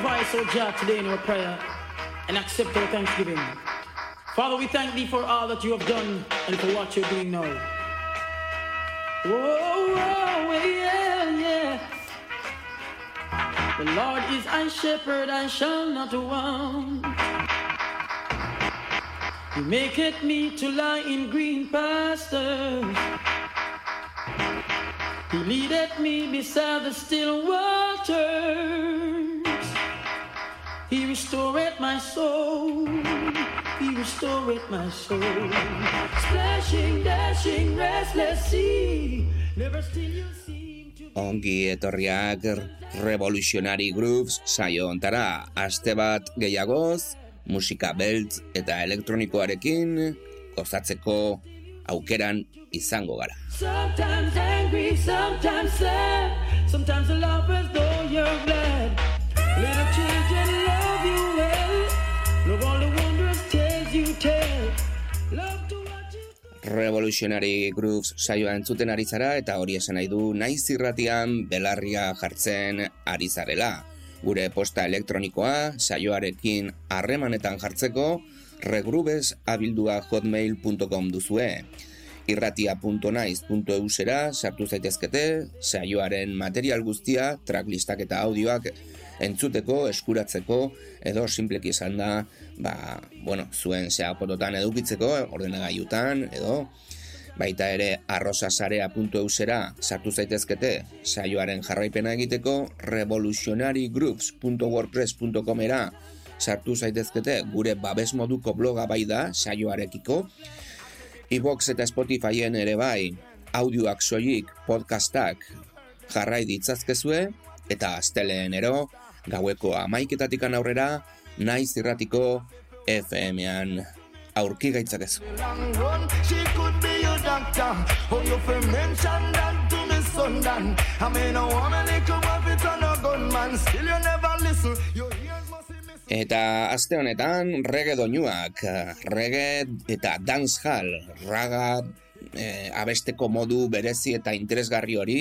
voice, O Jah, today in our prayer, and accept our thanksgiving. Father, we thank thee for all that you have done and for what you're doing now. Whoa, whoa, yeah, yeah. The Lord is my shepherd, I shall not want. He maketh me to lie in green pastures. He leadeth me beside the still waters. He restoreth my soul. He restoreth my soul. Splashing, dashing, restless sea. Never still you seem to Ongi etorriak Revolutionary Grooves saio ontara aste bat gehiagoz, musika beltz eta elektronikoarekin gozatzeko aukeran izango gara. Sometimes angry, sometimes sad. Sometimes the lovers though you're glad. Little children Revolutionary Grooves saioa entzuten ari zara eta hori esan nahi du naiz irratian belarria jartzen ari zarela. Gure posta elektronikoa saioarekin harremanetan jartzeko regrubes abildua hotmail.com duzue. irratia.naiz.eusera sartu zaitezkete, saioaren material guztia, tracklistak eta audioak entzuteko, eskuratzeko, edo simpleki izan da, ba, bueno, zuen zeapototan edukitzeko, ordenagailutan, edo baita ere arrosasarea.eusera sartu zaitezkete saioaren jarraipena egiteko revolutionarygroups.wordpress.comera sartu zaitezkete gure babes moduko bloga bai da saioarekiko. iBox eta Spotifyen ere bai audioak soilik podcastak jarrai ditzazkezue eta asteleenero gaueko amaiketatik aurrera, naiz irratiko FM-ean aurki gaitzakezu. Eta aste honetan rege doinuak, rege eta dancehall, raga e, abesteko modu berezi eta interesgarri hori,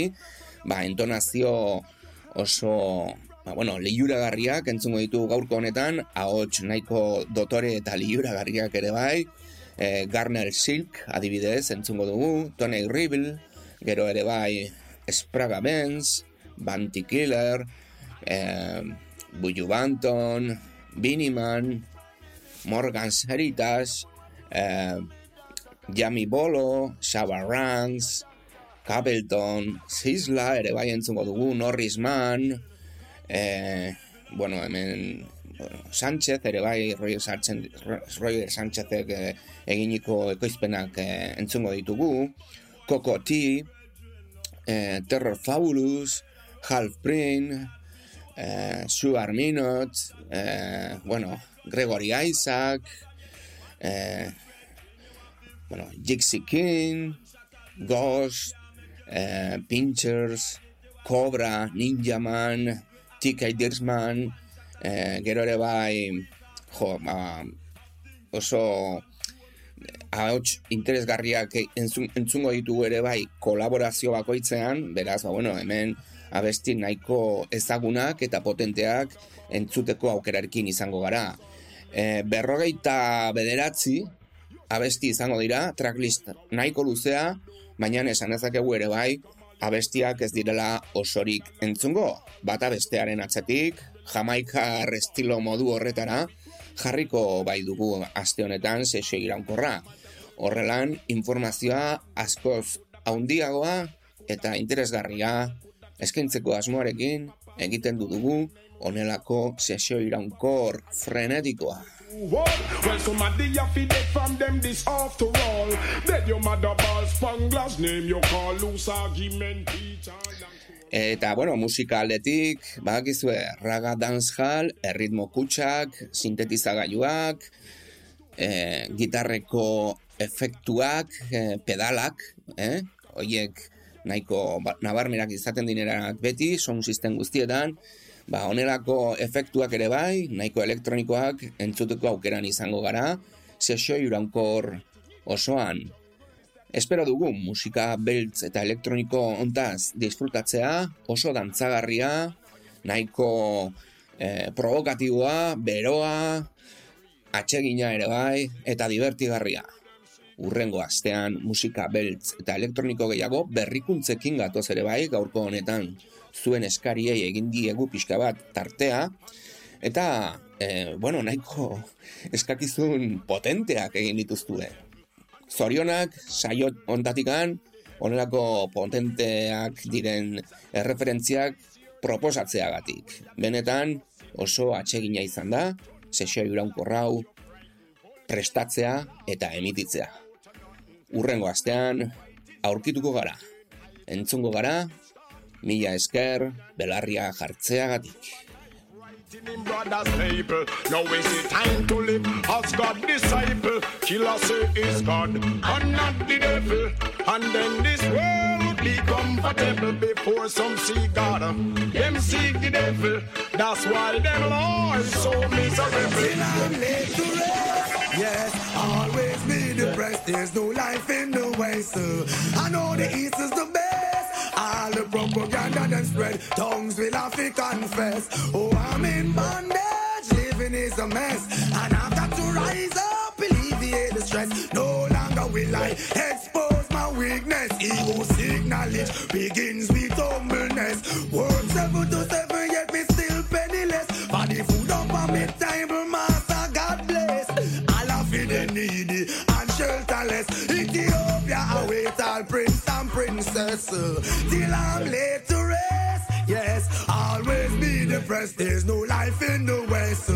ba, entonazio oso ba, bueno, liuragarriak entzungo ditu gaurko honetan, ahots nahiko dotore eta liuragarriak ere bai, eh, Garner Silk adibidez entzungo dugu, Tony Rebel, gero ere bai Spraga Benz, Banty Killer, eh, Buju Banton, Biniman, Morgan Seritas, eh, Yami Bolo, Shaba Ranks, Capleton, Sisla, ere bai entzungo dugu, Norris Mann, eh, bueno, hemen bueno, Sánchez, ere bai, Roger Sánchez, Roger Sánchezek eh, eginiko ekoizpenak eh, entzungo ditugu, Coco T, eh, Terror Fabulous, Half Print, eh, Sugar Minot, eh, bueno, Gregory Isaac, eh, bueno, Jixie King, Ghost, eh, Pinchers, Cobra, Ninja Man, TK Dirsman, eh, gero ere bai, jo, ba, oso ahots interesgarriak entzun, entzungo ditugu ere bai kolaborazio bakoitzean, beraz, ba, bueno, hemen abesti nahiko ezagunak eta potenteak entzuteko aukerarekin izango gara. E, berrogeita bederatzi abesti izango dira, tracklist nahiko luzea, baina esan ezakegu ere bai, abestiak ez direla osorik entzungo, bata bestearen atzetik, jamaikar estilo modu horretara, jarriko bai dugu aste honetan sesio iraunkorra. Horrelan, informazioa askoz haundiagoa eta interesgarria eskaintzeko asmoarekin egiten du dugu onelako sesio iraunkor frenetikoa. Well, somebody have to dead from them this after all. Dead your mother balls, spanglas name you call loose argument teacher. Eta, bueno, musika aldetik, bakizue, raga dancehall, erritmo kutsak, sintetizagailuak, e, gitarreko efektuak, e, pedalak, eh? Oiek nahiko ba, nabarmerak izaten dinerak beti, son sistem guztietan, ba, onelako efektuak ere bai, nahiko elektronikoak entzuteko aukeran izango gara, sesio iraunkor osoan. Espero dugu musika beltz eta elektroniko ontaz disfrutatzea, oso dantzagarria, nahiko eh, provokatiboa, beroa, atsegina ere bai, eta divertigarria. Urrengo astean musika beltz eta elektroniko gehiago berrikuntzekin gatoz ere bai gaurko honetan zuen eskariei egin diegu pixka bat tartea, eta, e, bueno, nahiko eskakizun potenteak egin dituztue. Zorionak, saio ondatikan, onelako potenteak diren erreferentziak proposatzeagatik. Benetan, oso atsegina izan da, sesio iraunko rau, prestatzea eta emititzea. Urrengo astean, aurkituko gara. Entzungo gara, mila esker, belarria jartzeagatik. in brother's people. Now is the time to live as God disciple. Killer say is God and not the devil. And then this world would be comfortable before some see God. Them seek the devil. That's why them Lord so miserable. I'm late to rest. Yes, always be depressed. There's no life in the west. So I know the east is the best. All the propaganda then spread. Tongues will have to confess. Oh, I'm in bondage. Living is a mess. And I've got to rise up, alleviate the stress. No longer will I expose my weakness. Ego knowledge begins with humbleness. Work seven to seven, yet me still penniless. For the food up on me table, master, princess. Till I'm laid to rest. Yes, always be depressed. There's no life in the west.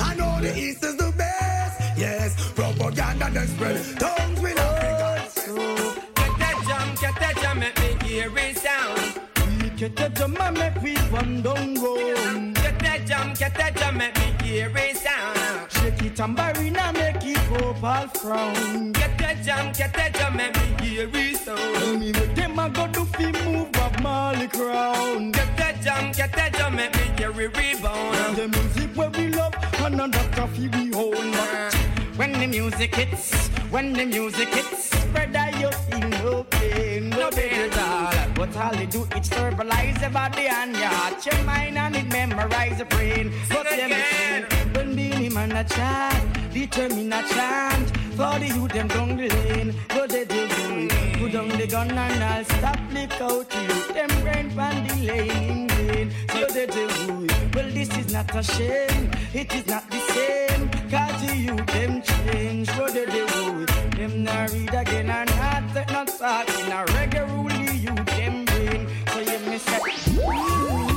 I know the east is the best. Yes, propaganda that spread. Tongues with Africa. Get that jam, get that jam, make me hear it sound. Get that jam make we run down. Get that jam, get that jam, make me hear it sound. Shake it tambourine and make it up all frown. Get that jam, get that jam, make me hear it Tell me what them a go do fi move up Marley crown. Get that jam, get that jam, make me it rebound. The music where we love and another coffee we own. When the music hits, when the music hits, Spread out your thing, no pain, no pain at all. But all they do is verbalize your body and heart, your mind and it memorize your brain. But them again. sing, Beenie Man a chant, determine a chant. For the youth them down the lane, go they do good. Put down the gun and I'll stop lick out you. Them brain pan the lane in vain. So they do good. Well this is not a shame, it is not the same. Cause the youth them change, what they do good. Them not read again and not take no thought in a reggae rule the youth them brain. So you me say,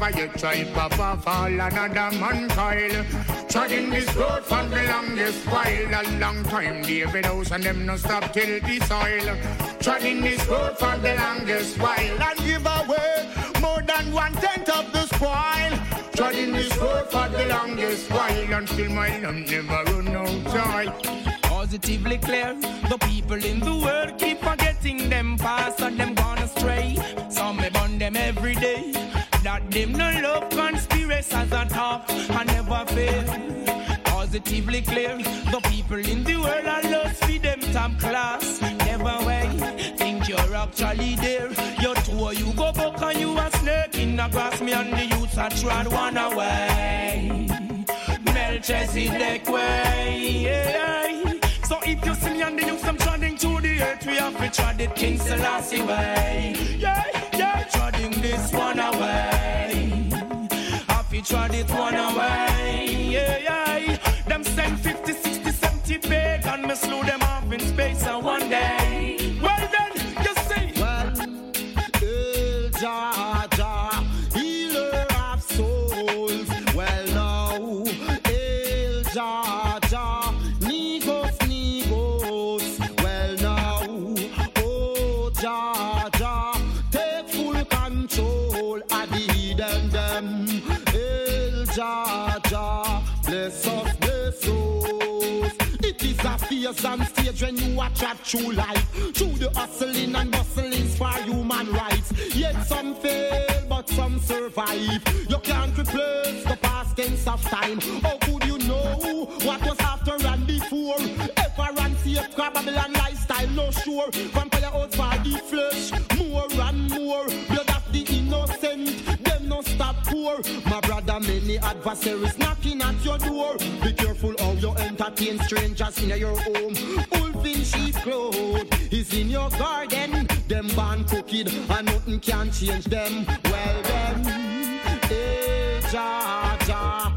while. I never yet try papa fall another man coil. Treading this road for the longest while. A long time, David House and them no stop till the soil. Treading this road for the longest while. And give away more than one tenth of the spoil. Treading this road for the longest while until my lung never run out joy. Positively clear, the people in the world keep forgetting them past and them gone astray. Some may burn them every day. That them no love conspiracies and talk and never fail. Positively clear, the people in the world are lost for them top class. Never way, think you're actually there. You're two, you go back and you a snake in the grass. Me and the youths are trying one away. Melchizedek way. yeah. So if you see me and the youths, I'm treading to the earth. We have to tread it King Selassie way. Yeah, yeah, treading this one away. To tread it one away. Yeah, yeah. Them send 50, 60, 70 pagan. Me slew them off in space and one day. A phase stage when you watch a true life. Through the hustling and bustlings for human rights. Yet some fail, but some survive. You can't replace the past tense of time. How could you know what was after and before? Ever and safe, Babylon lifestyle, no sure. Vampire out for the flesh, more and more. Blood of the innocent, them no stop poor. My brother, many adversaries knocking at your door. Be careful how entertain strangers in your home. Wolf in sheep clothes is in your garden. Them born crooked and nothing can change them. Well then, eh, Jah Jah,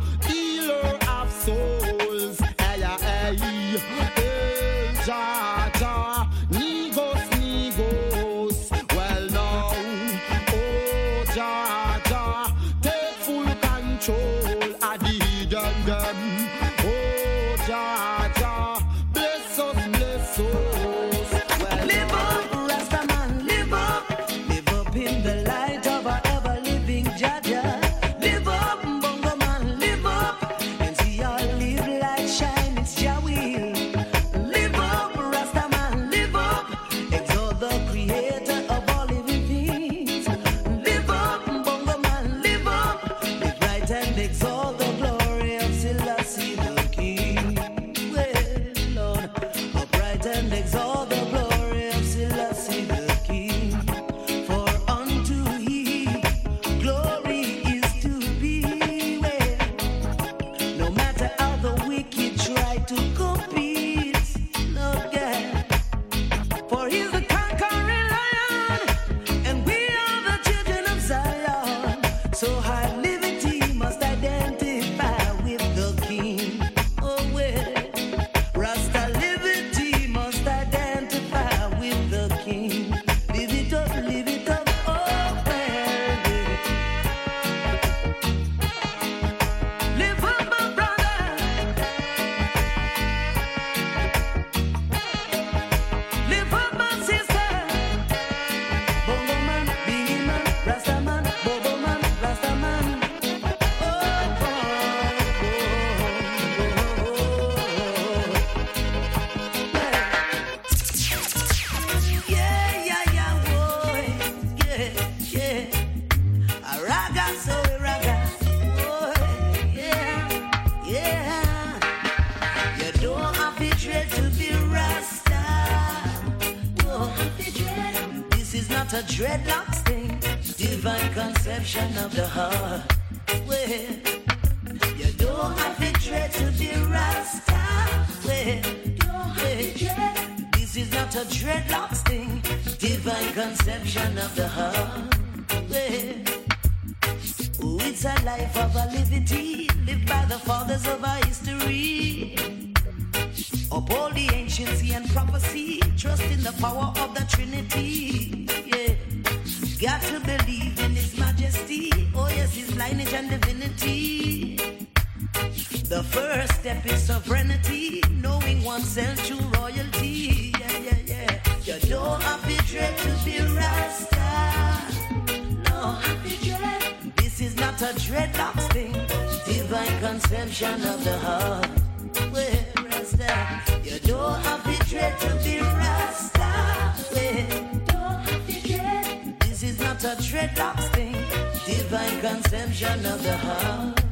of the heart.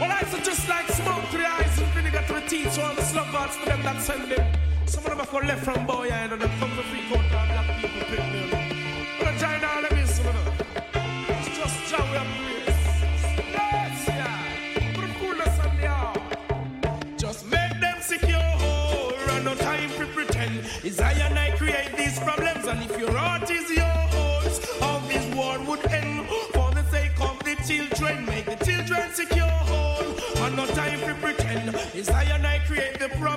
Well. I said just like smoke the eyes and vinegar to the teeth, so all the slum to them that send them. Some of them have left from boy and them come to free court and black people pick them. But I join all them. Children, make the children secure. home. And no time to pretend. Is I and I create the problems,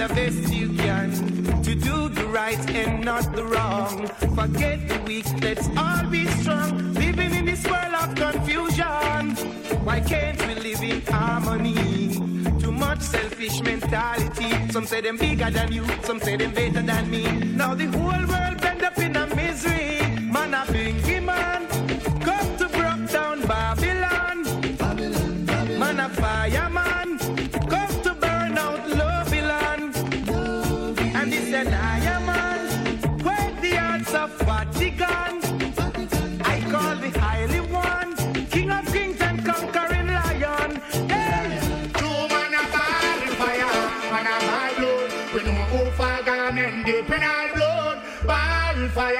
the best you can to do the right and not the wrong. Forget the weak, let's all be strong. Living in this world of confusion. Why can't we live in harmony? Too much selfish mentality. Some say them bigger than you, some say them better than me. Now the whole world end up in a misery. Man a bingy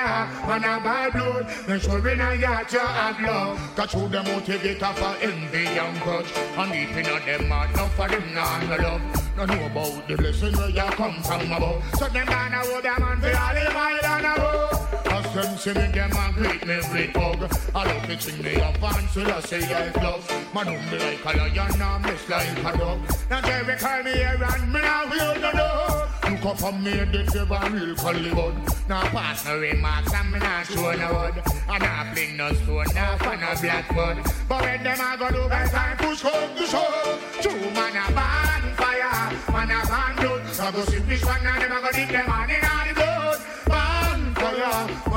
fire, man a ball blood. Make sure in a yard you have love. Cause show them motivator for envy and grudge. And deep in a them heart, no for them not no love. No know about the blessing where you come from above. So them gonna hold them man for all the mile and above. Them me, them a greet me with hug. I love to sing me up and so I say I love. Man, don't be like a lion, and miss like a dog. Now Jerry call me here and me now will the dog. Look up on me, the devil real Hollywood. Now pass no remarks and me not show no word. And I fling no stone, now for no black mud. But when them a go do best time, push home to show. Two man a ban fire, man a ban blood. So go see fish one and them a go dig them on in all the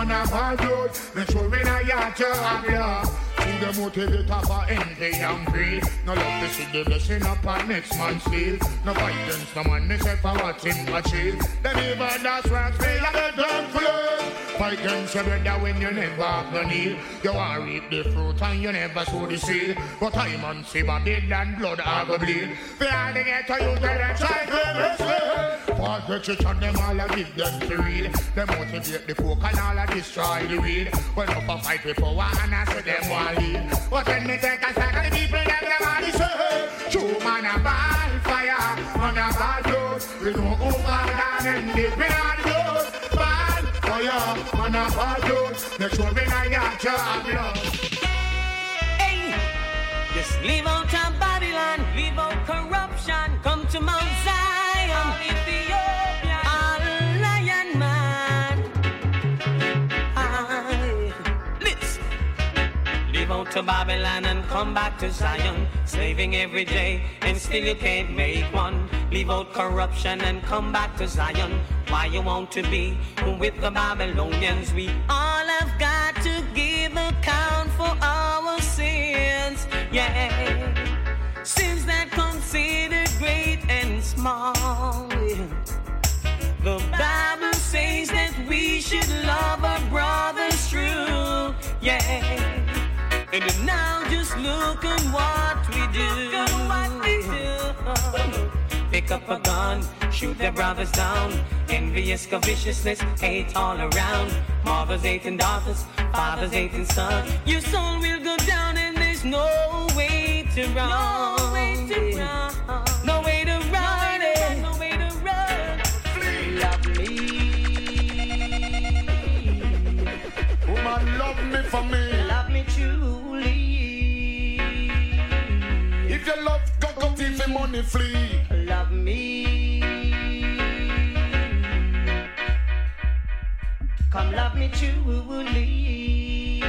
man a ban blood. Make sure when I yard you have love. See the motivator for envy and greed. No love to see the blessing upon next man's field. No violence, no man myself for what him achieve. Them even that's works me like a dog flood. Fight against your brother when you never have no need. You want reap the fruit and you never sow the seed. But I man see my dead and blood I go bleed. For all the ghetto you tell them try to church and them all a give them to read. Them motivate the folk and all a destroy the weed. When up a fight with power and I say them want lead. But when me take a the people, them them all say, True man a ball fire, man a ball clothes. We know who down and the bad clothes. Fire, man ball clothes. Make sure we not got your. Hey, just leave out Babylon, leave out corruption, come to Mount Zion, to Babylon and come back to Zion, slaving every day, and still you can't make one. Leave out corruption and come back to Zion. Why you want to be with the Babylonians? We all have got to give account for our sins. Yeah, sins that considered great and small. The Bible says that we should love our brothers true. Yeah. And now just look at what we do. Pick up a gun, shoot their brothers down. Envious, covetousness, hate all around. Mothers hating daughters, fathers hating sons. Your soul will go down and there's no way to run. No way to run. No way to run. No way to run. Love me. Woman, love me for me. Love truly. If you love, go go thief money flee. Love me. Come love me truly.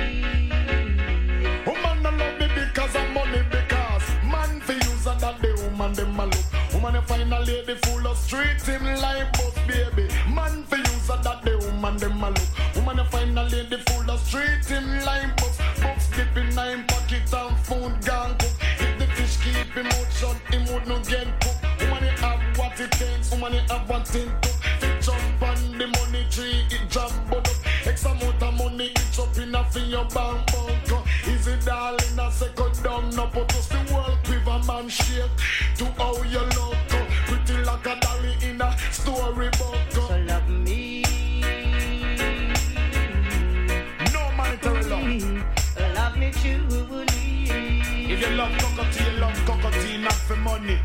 Woman, no love me because of money, because man for use and that the woman them a look. Woman, you find a lady full of street him like bus baby. Man for use and that the woman them a look. Woman, you find a lady full of street him like bus. Books dipping nine pocket and food gone cook. If the fish keep him out shut, him would not get cooked. Woman, you have what it takes. Woman, you have what it took. Fit jump on the money tree, it jump but up. X amount of money, it's up in a for your bank bank. Easy darling, I say go down, no put us the world quiver man shake. To how you look, pretty like a dolly in a storybook. So love me. No monetary love. Love me truly. If you love cockatoo, you love cockatoo, not for money.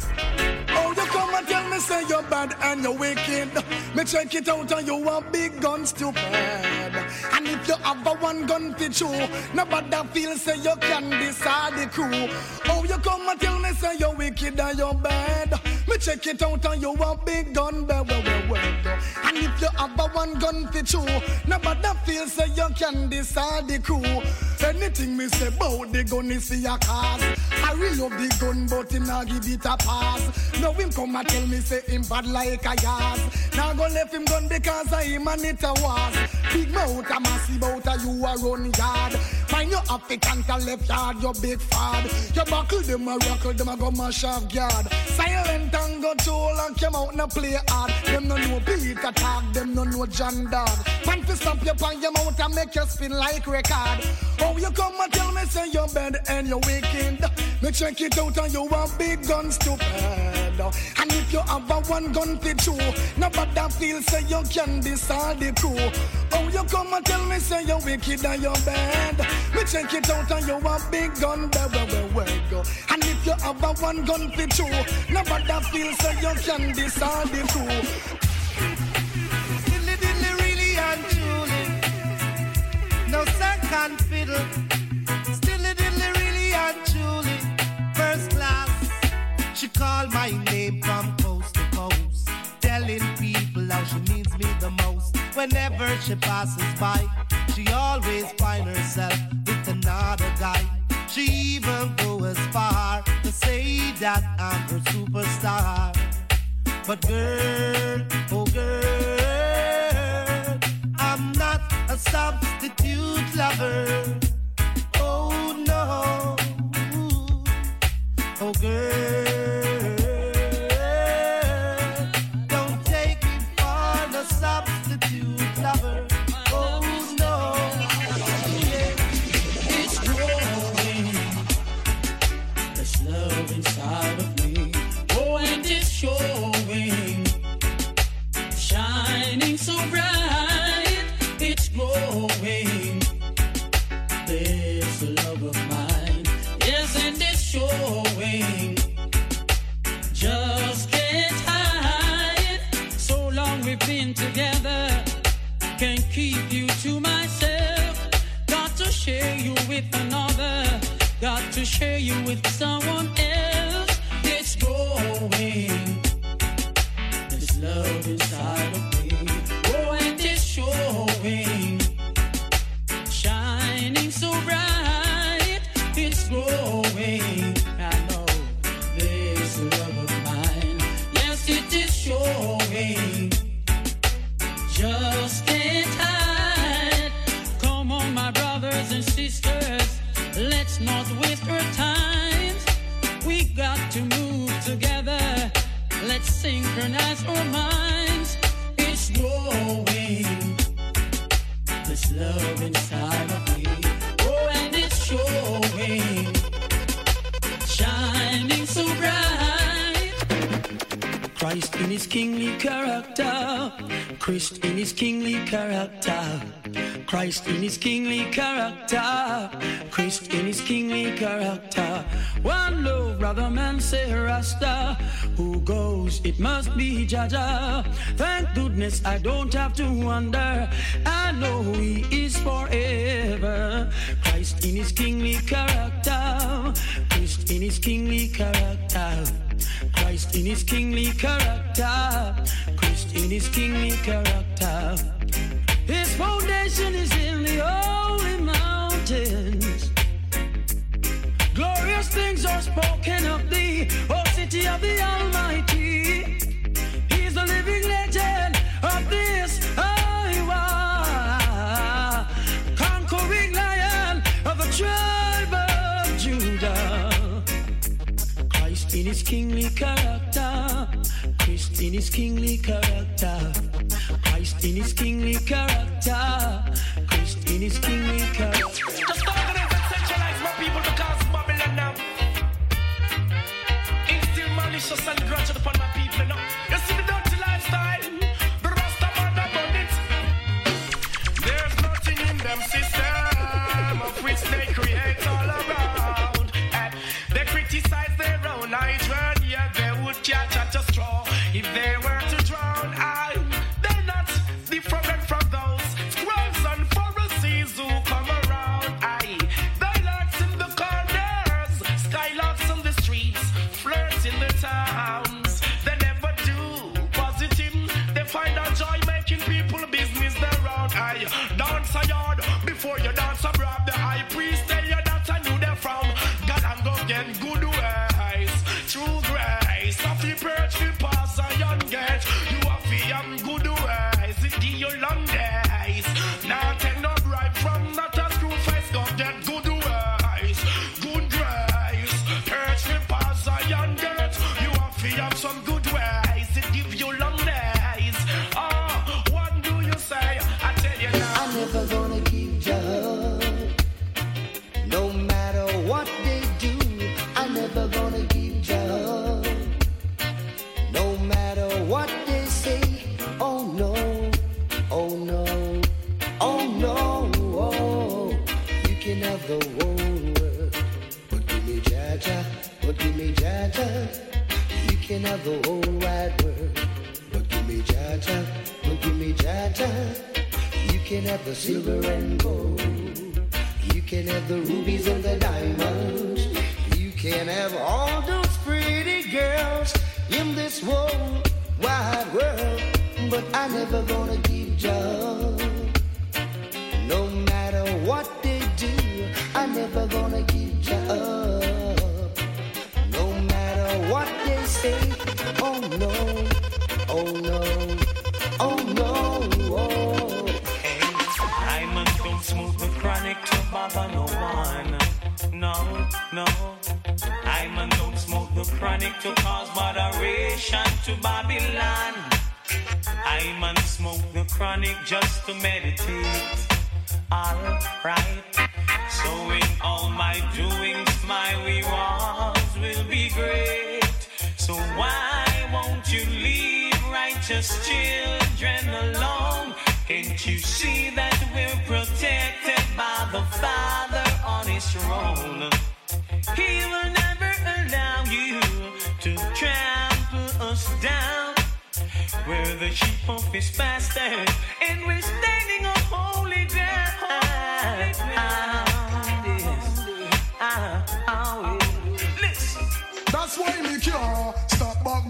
And tell me say you're bad and you're wicked. Me check it out and you want big gun stupid. And if you have a one gun to chew, nobody feel say you can decide the crew. Oh, you come and tell me say you're wicked and you're bad. Me check it out and you want big gun, bad. And if you have a one gun to chew, nobody feel say you can decide the crew. Anything me say about the gun is see your cause. I really love the gun, but him not give it a pass. Now him come and tell me say him bad like a yas. Now go left him gun because I him and it a was. Big mouth a massive out a you a run yard. Find your African to left yard, your big fad. You buckle them a rockle, them a go mash off guard. Silent and go tool and come out and play hard. Them no know Peter Tag, them no know John Dog. Man fi stamp you on your mouth and make you spin like record. Oh, you come and tell me say you're bad and you're wicked. Me check it out and you want big guns stupid. And if you have a one gun to chew, nobody feel say you can decide the crew. Oh, you come and tell me say you're wicked and you're bad. Me check it out and you want big gun, where, where, where, go. And if you have a one gun to chew, nobody feel say you can decide the crew. Dilly dilly really and truly. No second fiddle. Stilly dilly really and truly. First class. She called my name from coast to coast. Telling people how she needs me the most. Whenever she passes by, she always find herself with another guy. She even go as far to say that I'm her superstar. But girl, oh girl, I'm not a substitute lover. Oh no, Christ in his kingly character. Christ in his kingly character. One love, brother man, say Rasta. Who goes, it must be Jaja. Thank goodness I don't have to wonder. I know who he is forever. Christ in his kingly character. Christ in his kingly character. Christ in his kingly character. Christ in his kingly character. His foundation is in the holy mountains. Glorious things are spoken of thee, O city of the Almighty. He's the living legend of this Iowa, conquering lion of the tribe of Judah. Christ in his kingly character Christ in his kingly character. Christ in his kingly character. Christ in his kingly character. Just organize and centralize my people to because Babylon now. Instill malicious and grudge upon my people now. You see dance a yard before you dance a chronic just to meditate. Alright. So in all my doings, my rewards will be great. So why won't you leave righteous children alone? Can't you see that we're protected by the Father on his throne? He will never allow you to trample us down where the sheep of his pasture, and we're standing on holy ground. Yes. Ah, ah, Listen. That's why Stop back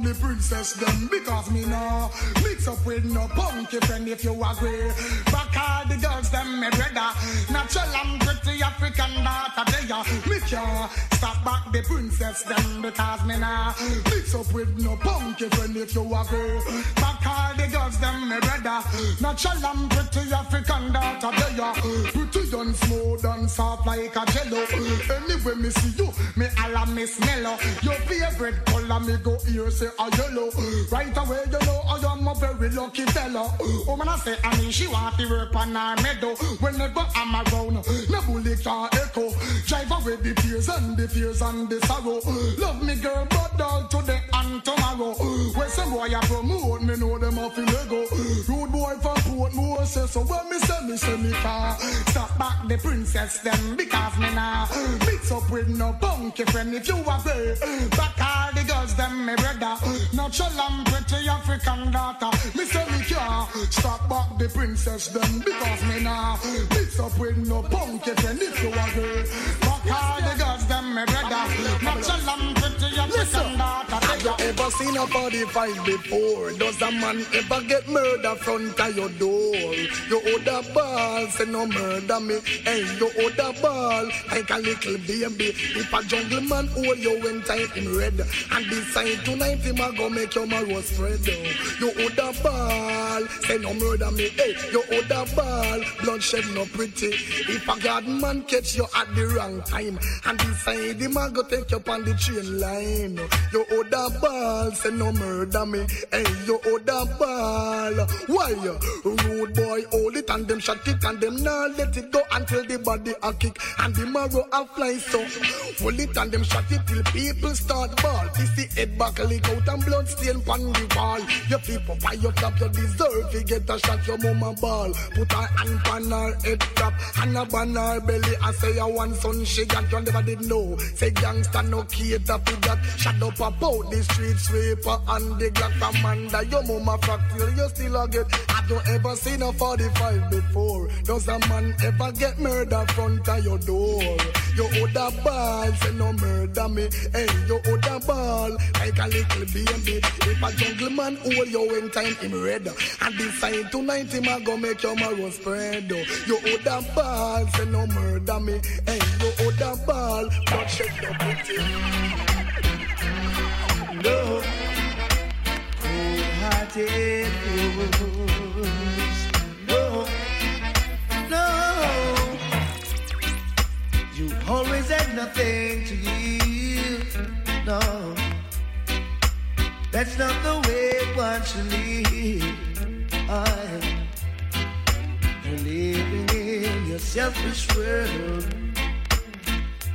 the princess them Because me nah Mix up with no punky friend if you agree. Back all the girls them me brother. Natural and pretty African daughter they are Me care Stop back the princess them Because me nah Mix up with no punky friend if you agree. Back all the girls them me brother. Natural and pretty African daughter they are Pretty and smooth and soft like a jello. Anyway me see you Me alla me smell Your favorite color me go here say a yellow Right away you know I am a very lucky fella. Oh man I say I mean she want to work on her meadow. Whenever I'm around No bully can echo. Drive away the tears and the fears and the sorrow. Love me girl but all today and tomorrow. When some boy a promote me know them off in Lego. Rude boy from Portmore say so when me say me say me can Stop back the princess them because me now Mix up with no punky friend if you agree Back all the girls them me brother Natural and pretty African daughter Me say me Stop back the princess them because me now Mix up with no friend if you agree Fuck all the girls them me brother Natural and pretty African daughter Have you ever seen a 45 before? Does a man ever get murder front of your door? You hold a ball, say no murder me. Hey, you hold a ball like a little baby. If a jungle man hold you when time in red, and decide tonight him a go make your marrow spread. You hold a ball, say no murder me. Hey, you hold a ball, bloodshed no pretty. If a god man catch you at the wrong time, and decide him a go take you on the train line. You hold a ball, say no murder me. Hey, you hold a ball. Why? Rude boy, hold it and them shot it and them now let it go until the body a kick and the marrow a fly so. Hold it and them shot it till people start ball. This the head back out and blood stain on the wall. Your people buy your top, you deserve to get a shot your mama ball. Put her hand on her head top and a ban her belly. I say a one son she got you never did know. Say gangster no cater for that. Shut up about the street sweeper and the Glock commander. Your mama frack till you still a get. Have you ever seen a 45 before? Does a man ever get murdered front of your door? You hold a ball, say no murder me. Hey, you hold a ball like a little baby. If a jungle man hold you in time him red, and decide tonight him a go make your marrow spread. You hold a ball, say no murder me. Hey, you hold a ball, blood shed no pity. No cold-hearted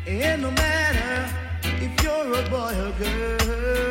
and no matter if you're a boy or girl.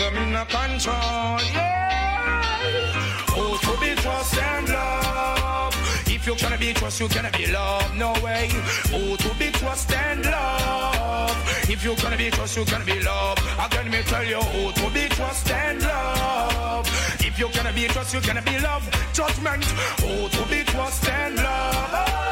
Them in a control. Yeah. Oh, to be trust and love. If you cannot be trust, you cannot be loved. No way. Who to be trust and love? If you cannot be trust, you cannot be loved. Again, me tell you who to be trust and love. If you cannot be trust, you cannot be loved. Judgment. Who to be trust and love.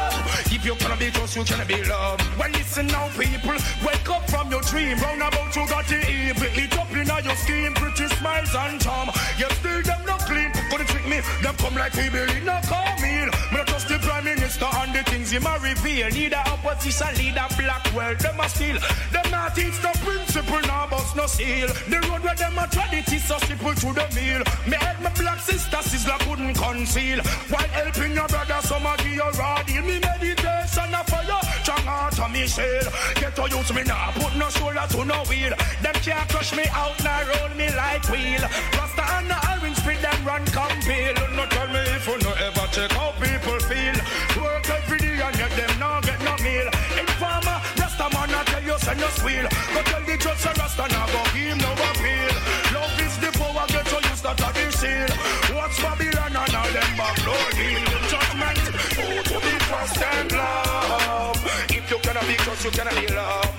If you cannot be trust, you cannot be loved. Well, listen now, people. Wake up from your dream. Round about you got the evil. It up in your scheme. Pretty smiles and charm. You still them not clean. Gonna trick me. Them come like we believe. No call me. Not trust the prime minister and the things he might reveal. A opposition leader. Black world. Them a steal. Them not teach the principle. Now bust no seal. The road where them a tread it is so simple to the meal. Me help my black sister. Sizzla couldn't conceal. While helping your brother. Some a give you raw deal. Me meditation a fire. Strong heart of me shell. Get to use me now. Put no shoulder to no wheel. Them can't crush me out. Now roll me like wheel. Rasta and the orange spit them run come peel. No tell me if you no ever check how people feel. Work every day and yet them now get no meal. Informer, Rasta man I tell you send no squeal. Go tell the judge say Rasta now go give no appeal. Love is the power get to use that of the seal. Watch Babylon and all them backloading. Judgment, who to be trust and. If you cannot be trust, you cannot be loved.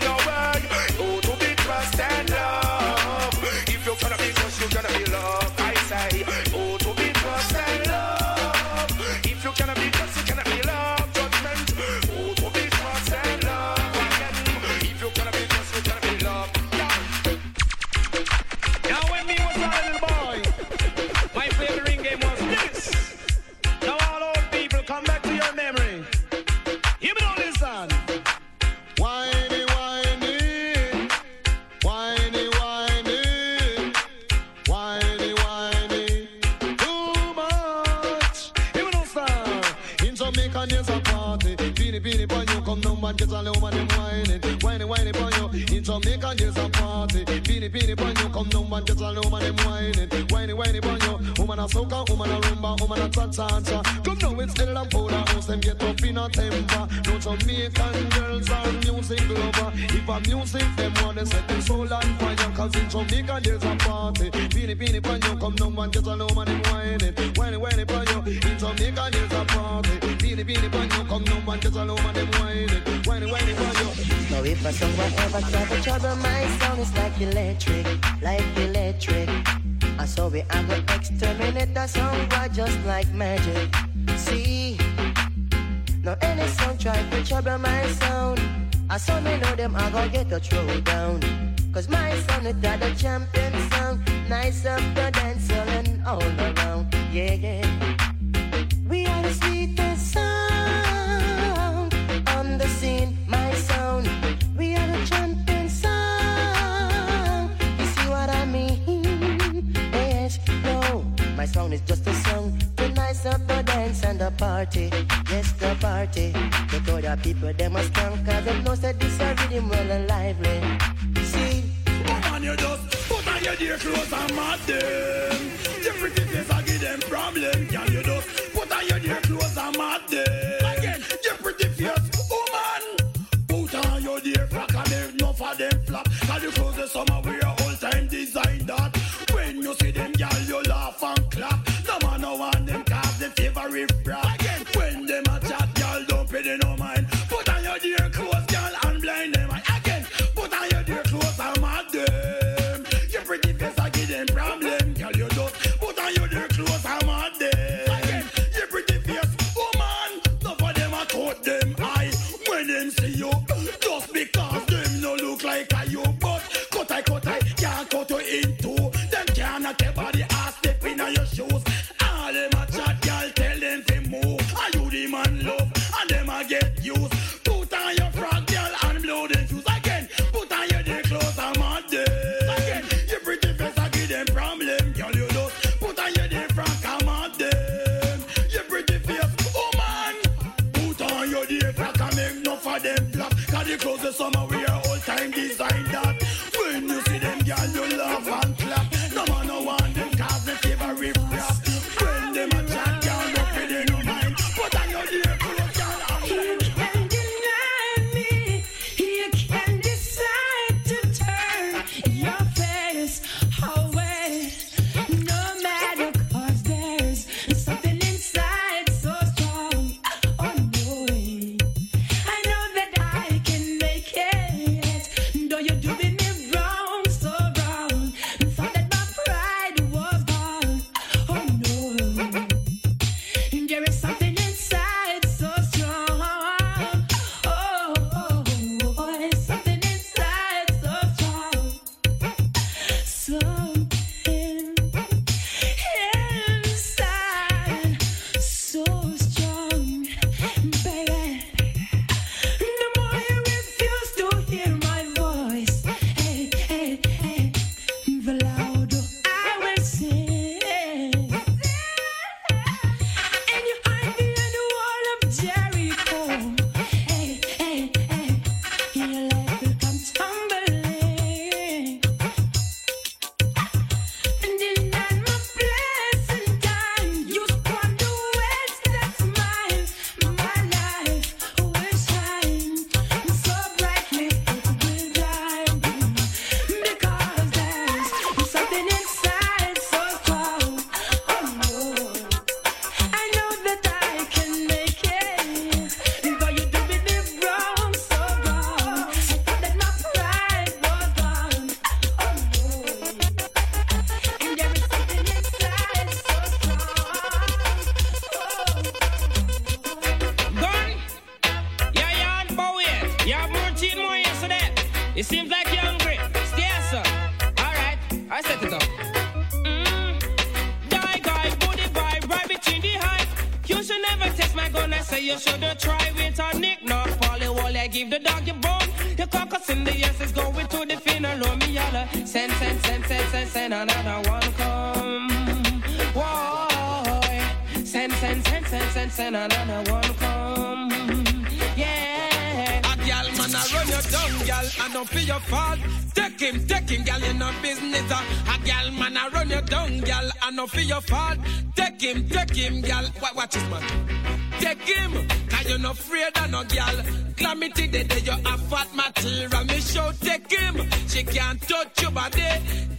In Jamaica, there's a party. Beanie, beanie, boy, you come down and get a little man, them whining. Whiny, whiny, boy, you. In Jamaica, there's a party. Beanie, beanie, boy, you come down and get a little man, them whining. Whiny, whiny, boy, you. Now if a someone ever to trouble my sound, it's like electric, like electric. And so we are gonna exterminate the sound boy just like magic. See, now any sound try to trouble my sound, I saw me know them I gonna get a throw down. Cause my sound is the champion sound, nice up the dance and all around. Yeah, yeah. We are the sweetest sound on the scene, my sound. We are the champion sound. You see what I mean? Yes, no, my sound is just a song to nice up the dance and the party. Yes, the party. Look how the people them a strong, cause them know that this a rhythm well and lively. Woman, you just put on your dear clothes and mad them. Your pretty face, I give them problem. Can you just put on your dear clothes and mad them? Say you shoulda try with a nick, not Polly Wally. Give the dog your bone. The caucus in the yes is going to the funeral. Me yalla. Send, send, send, send, send, send another one come. Whoa. Send, send, send, send, send, send another one come. Yeah. A gal man a run your down, gal, I don't feel your fault. Take him, take him, gal, in no business. Uh. A gal man a run your down, gal, I don't feel your fault. Take him, take him, gal. What, watch this man. Take him, cause you're not afraid of no gal. Calamity the day you have fat material. Me show take him, she can't touch your body.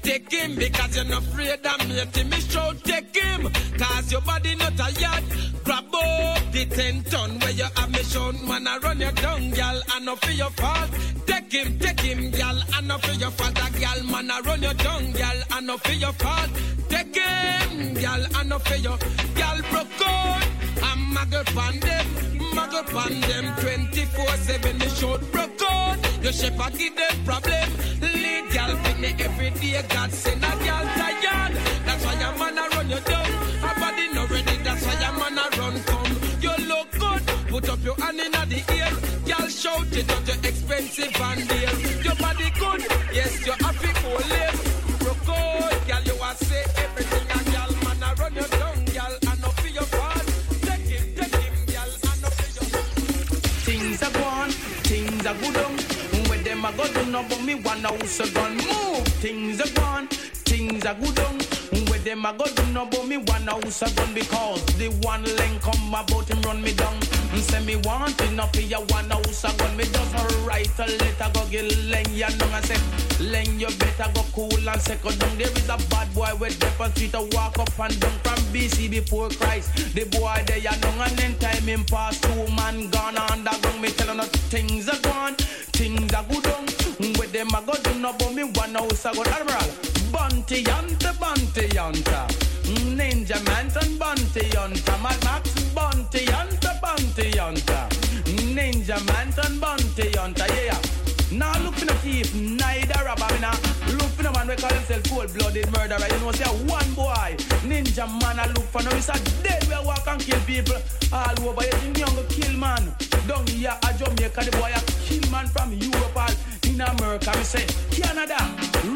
Take him because you're not afraid of me. Me show take him, cause your body not a yard. Grab up the ten ton where you have me show. Man, I run your down, gal, and not for your fault. Take him, take him, gal, and not for your fault. A gal, man, I run your down, gal, and not for your fault. Take him, gal, and not for your gal broke out. Muggle pan them, muggle pan them 24-7, the short broke out. Your shepherd give them problem. Lead gal me every day, God send a gal tired. That's why your man a run you down. Her body no ready, that's why your man a run come. You look good, put up your hand in the ear. Gal shout it out, you expensive and. Your body good, yes, you're happy for live. Things are good on. Where them a go do no but me one house a gun move. Things are gone, things are good on. Where them a go do no but me one house a gun because the one link come about him run me down. Say me want enough for your one house a gun. Me just a letter go get Len ya know I say Len you better go cool and second down. There is a bad boy with different street to walk up and down from BC before Christ. The boy there ya know and then time him pass two man gone underground. Me tell no things are gone, things are good on. With them I go do no but me one house a gun. Admiral, Bounty Hunter, Bounty Hunter. Ninja Manton, Bounty Hunter. Mad Max, Bounty Hunter, Bounty Hunter. Ninja Manton, Bounty Hunter. Yeah. Now look for no thief, neither robber. Me nah look for no man we call himself cold-blooded murderer. You know, say one boy, ninja man, I look for no. It's a dead we walk and kill people all over. You think young kill man? Down here at Jamaica, the boy a kill man from Europe all in America. Me say Canada,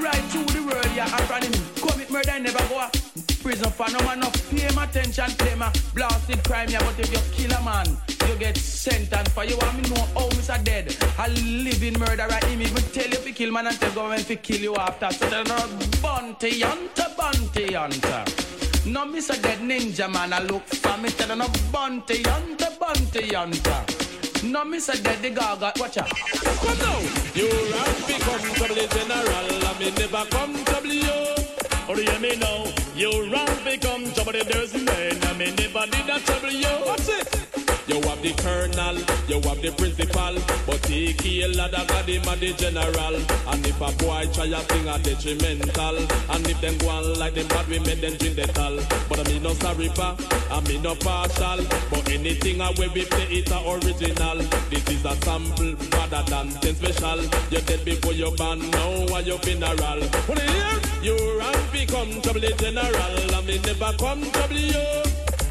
right through the world, yeah. From him commit murder, never go prison for no man. No pay him attention, play my blasted crime, yeah. But if you kill a man, you get sentenced for you. want me know how Mr. Dead, a living murderer. Him even tell you if you kill man and tell government to kill you after. So tell no bounty hunter, bounty hunter. No Mr. Dead ninja man, I look for me. Tell no bounty hunter, bounty hunter. No Mr. Dead the gaga, watch out. Come now, you rank become trouble general, I mean never come trouble you. Or you me now, you rank become trouble there's men, I mean never did that trouble you. What's it? You have the colonel, you have the principal, but he kill a dog of him the general. And if a boy try a thing a detrimental, and if them go on like them bad, we make them drink the tal. But I mean no sorry pa, I mean no partial, but anything I will be play it a original. This is a sample rather than ten special. You dead before you born, now are your funeral. You hear? You rank become trouble general, I mean never come trouble you.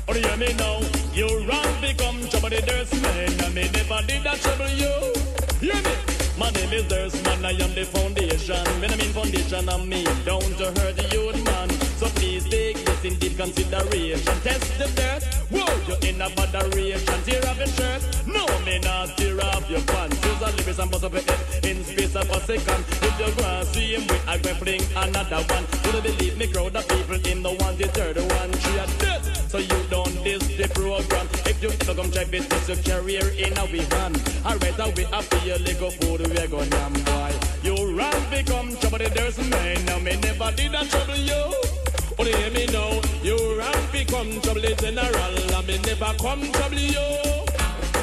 Or hear me now? You wrong become trouble the Dirtsman. I may never did that trouble you. Hear me? My name is Dirtsman. I am the foundation. When I mean foundation, I mean down to hurt the youth man. So please take this in deep consideration. Test the dirt. Whoa, you're in a botheration. Tear off your shirt. No, me not tear off your pants. Use a lyrics and bust up your head in space of a second. If you go and see him with, I go fling another one. Would believe me? Crowd of people in the one, the third one. Three are dead. So you don't diss the program. If you so come try business your career in a we hand. Alright, now we have to your Lego food we go yam boy. You run become trouble there's man. Now me never did that trouble you. Only hear me now. You run become trouble general. I me never come trouble you.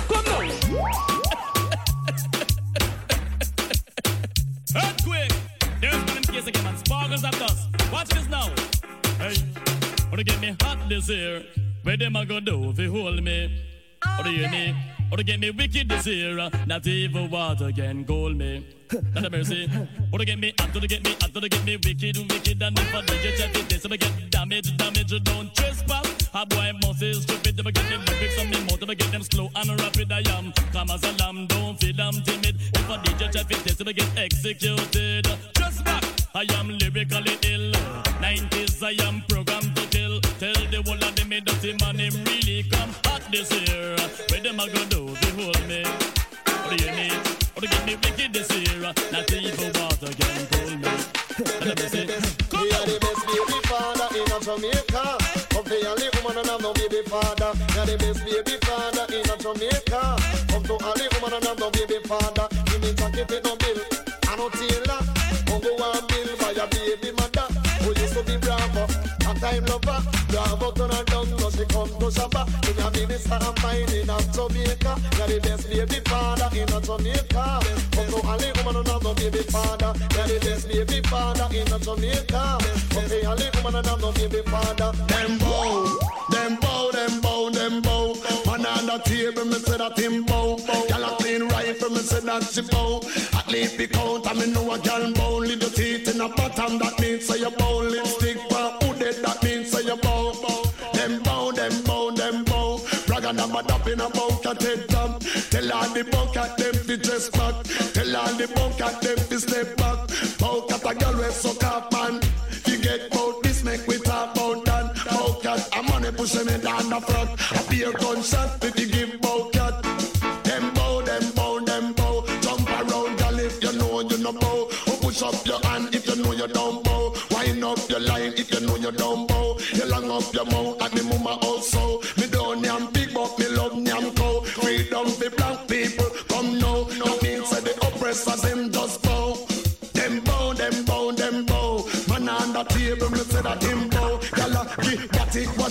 Come now. Earthquake! There's one in case again, man. Sparkles of dust. Watch this now. Hey, wanna get me hot this year? Where them a go do if hold me? Or do you me? Or to get me wicked this year? Not even water can cool me. Not a mercy. Or to get me hot, to get me hot, to get me wicked, wicked, and if I do you check it, this, I get damage, damage, don't trespass. A boy must is stupid to get them lyrics on me mouth to get them slow and rapid I am. Come as a lamb, don't feel I'm timid. If a DJ to test to get executed. Back, I am lyrically ill. 90s I am programmed time lover. Bravo turn her down. No she come to Shabba. Me a minister and mine in a Jamaica. Are the best baby father in a Jamaica. Come to a little woman no baby father. Are the best baby father in a Jamaica. Come to a little woman no baby father. Them bow, them bow, them bow, them bow. Man on the table, me say that him bow. Gyal a clean rifle, me say that she bow. At least the count, I me know a gyal bow. Little teeth in a bottom, that means say you bow. All the bucket them fi dress back. Tell all the bucket them fi step back. Bucket a gyal we suck up man. You get bout this, make we talk about that. Bucket a money pushing me down the front. A beer gunshot if you give bucket. Them bow, them bow, them bow. Jump around, girl, if you know you no bow. Or push up your hand if you know you don't bow. Wind up your line if you know you don't bow.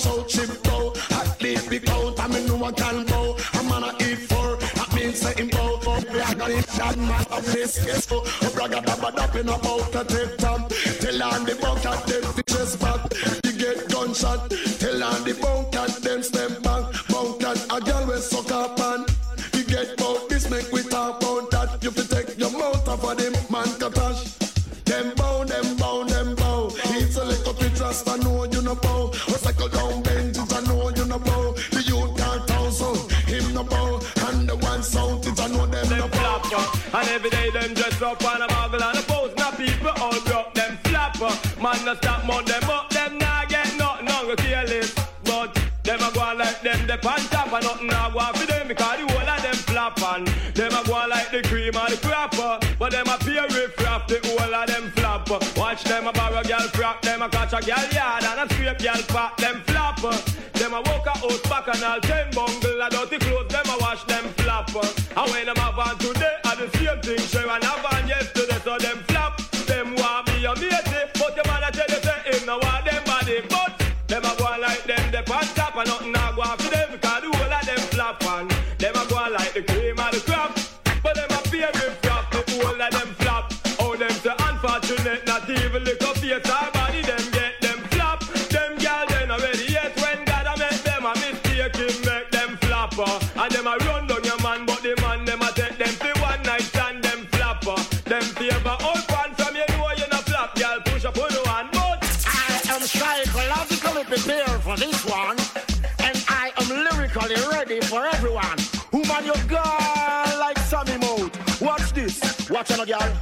That wash out chip. At least be count, I me know I can bow. A man a eat for, that means say him bow. Brag on it, that man a face yes so. Brag a dab in a mouth a top. Tell on the bucket them fishes back. You get gunshot. Every day them dress up on a muggle and a pose. Now people all broke them flapper. Man, no stop mount them up. Them nah get nothing on go careless. But them a go on like them the pan top and nothing nah go on for them because the whole of them flap and them a go like the cream and the crapper. But them a pay riff rap the whole of them flapper. Watch them a borrow girl frack, them a catch a girl yard and a scrape girl pot. Them flapper. Them a walk a out back and all ten flapper. And them a run down your man, but the man them a take them for one night stand them flapper. Them favor all fan from you know you no flap, push up on one, but I am psychologically prepared for this one, and I am lyrically ready for everyone. who Woman, your girl like Sammy Mode. Watch this, watch another. Girl,